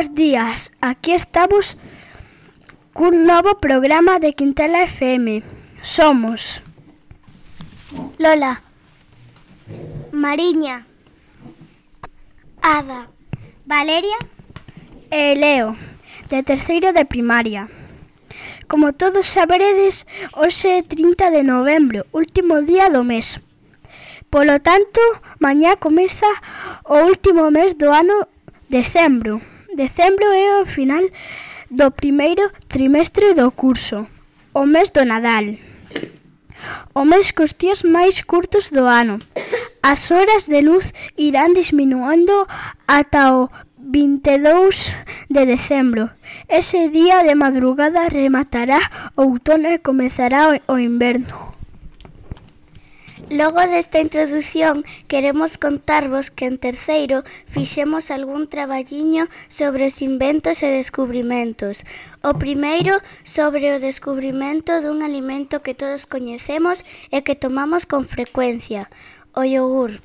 Bos días, aquí estamos cun novo programa de Quintela FM. Somos Lola, Mariña, Ada, Valeria e Leo, de terceiro de primaria. Como todos saberedes, hoxe é 30 de novembro, último día do mes. Polo tanto, mañá comeza o último mes do ano decembro. Decembro é o final do primeiro trimestre do curso, o mes do Nadal. O mes cos días máis curtos do ano. As horas de luz irán disminuando ata o 22 de decembro. Ese día de madrugada rematará o outono e comezará o inverno. Logo desta introdución queremos contarvos que en terceiro fixemos algún traballiño sobre os inventos e descubrimentos. O primeiro sobre o descubrimento dun alimento que todos coñecemos e que tomamos con frecuencia, o yogur.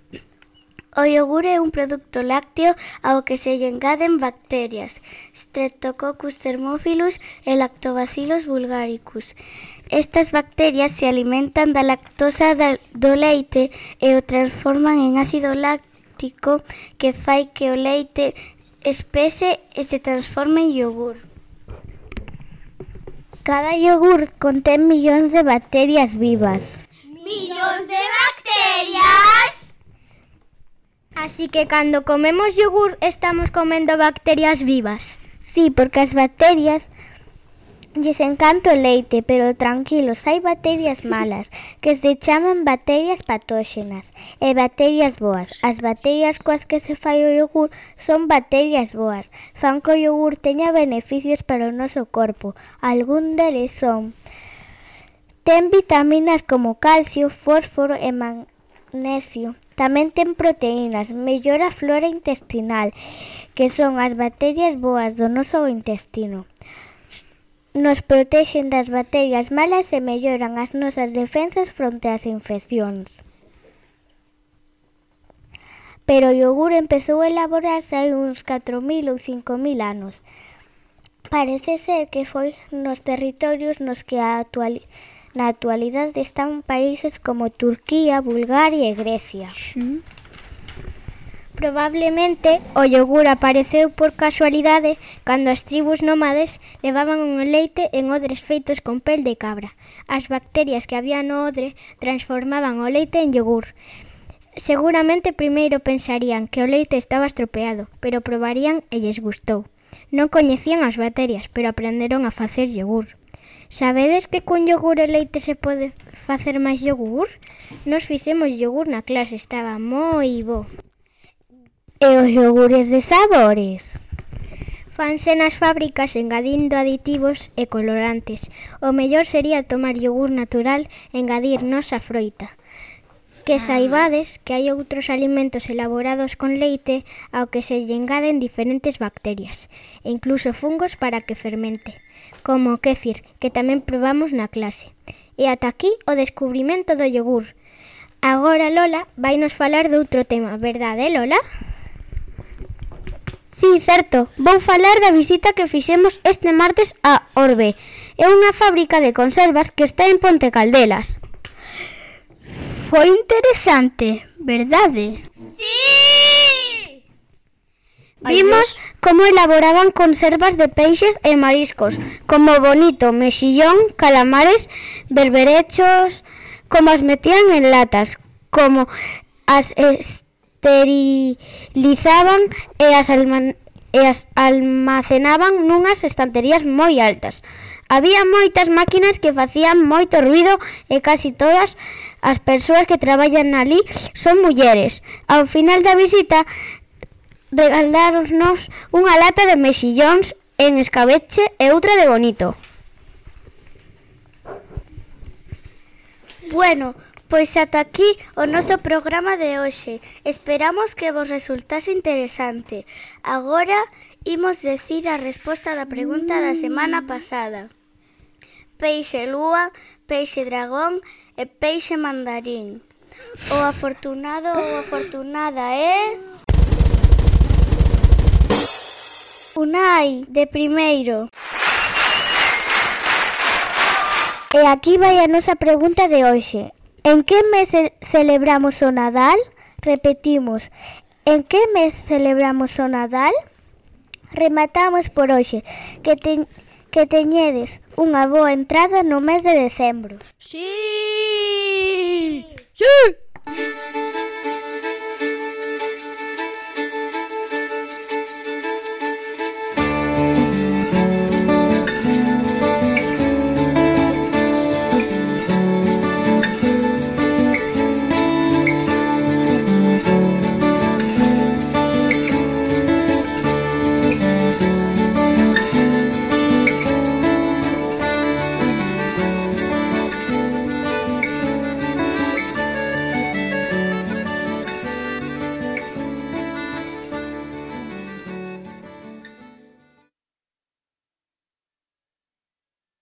O yogur é un produto lácteo ao que se lle engaden bacterias, Streptococcus thermophilus e Lactobacillus vulgaricus, Estas bacterias se alimentan da lactosa do leite e o transforman en ácido láctico que fai que o leite espese e se transforme en yogur. Cada yogur contén millóns de bacterias vivas. Millóns de bacterias? Así que cando comemos yogur estamos comendo bacterias vivas. Sí, porque as bacterias lles encanta o leite, pero tranquilos, hai bacterias malas, que se chaman bacterias patóxenas, e bacterias boas. As bacterias coas que se fai o yogur son bacterias boas. Fan que o yogur teña beneficios para o noso corpo. Algún deles son... Ten vitaminas como calcio, fósforo e magnesio. Tamén ten proteínas, mellora a flora intestinal, que son as bacterias boas do noso intestino. Nos protexen das bacterias malas e melloran as nosas defensas fronte ás infeccións. Pero o yogur empezou a elaborarse hai uns 4.000 ou 5.000 anos. Parece ser que foi nos territorios nos que a actualidade Na están países como Turquía, Bulgaria e Grecia. Probablemente o yogur apareceu por casualidade cando as tribus nómades levaban o leite en odres feitos con pel de cabra. As bacterias que había no odre transformaban o leite en yogur. Seguramente primeiro pensarían que o leite estaba estropeado, pero probarían e lles gustou. Non coñecían as bacterias, pero aprenderon a facer yogur. Sabedes que con yogur e leite se pode facer máis yogur? Nos fixemos yogur na clase, estaba moi bo e os iogures de sabores. Fanse nas fábricas engadindo aditivos e colorantes. O mellor sería tomar yogur natural e engadir nosa froita. Que ah. saibades que hai outros alimentos elaborados con leite ao que se lle engaden diferentes bacterias e incluso fungos para que fermente, como o kéfir, que tamén probamos na clase. E ata aquí o descubrimento do yogur. Agora Lola vai nos falar de outro tema, verdade Lola? Sí, certo. Vou falar da visita que fixemos este martes a Orbe. É unha fábrica de conservas que está en Ponte Caldelas. Foi interesante, verdade? Sí! Vimos como elaboraban conservas de peixes e mariscos, como bonito, mexillón, calamares, berberechos, como as metían en latas, como as... Est esterilizaban e as, alman, e as almacenaban nunhas estanterías moi altas. Había moitas máquinas que facían moito ruido e casi todas as persoas que traballan ali son mulleres. Ao final da visita regaláronnos unha lata de mexillóns en escabeche e outra de bonito. Bueno, Pois ata aquí o noso programa de hoxe. Esperamos que vos resultase interesante. Agora imos decir a resposta da pregunta da semana pasada. Peixe lúa, peixe dragón e peixe mandarín. O afortunado ou afortunada é... Unai, de primeiro. E aquí vai a nosa pregunta de hoxe. En que mes celebramos o Nadal? Repetimos, en que mes celebramos o Nadal? Rematamos por hoxe, que, te, que teñedes unha boa entrada no mes de decembro. Sí! Sí! sí!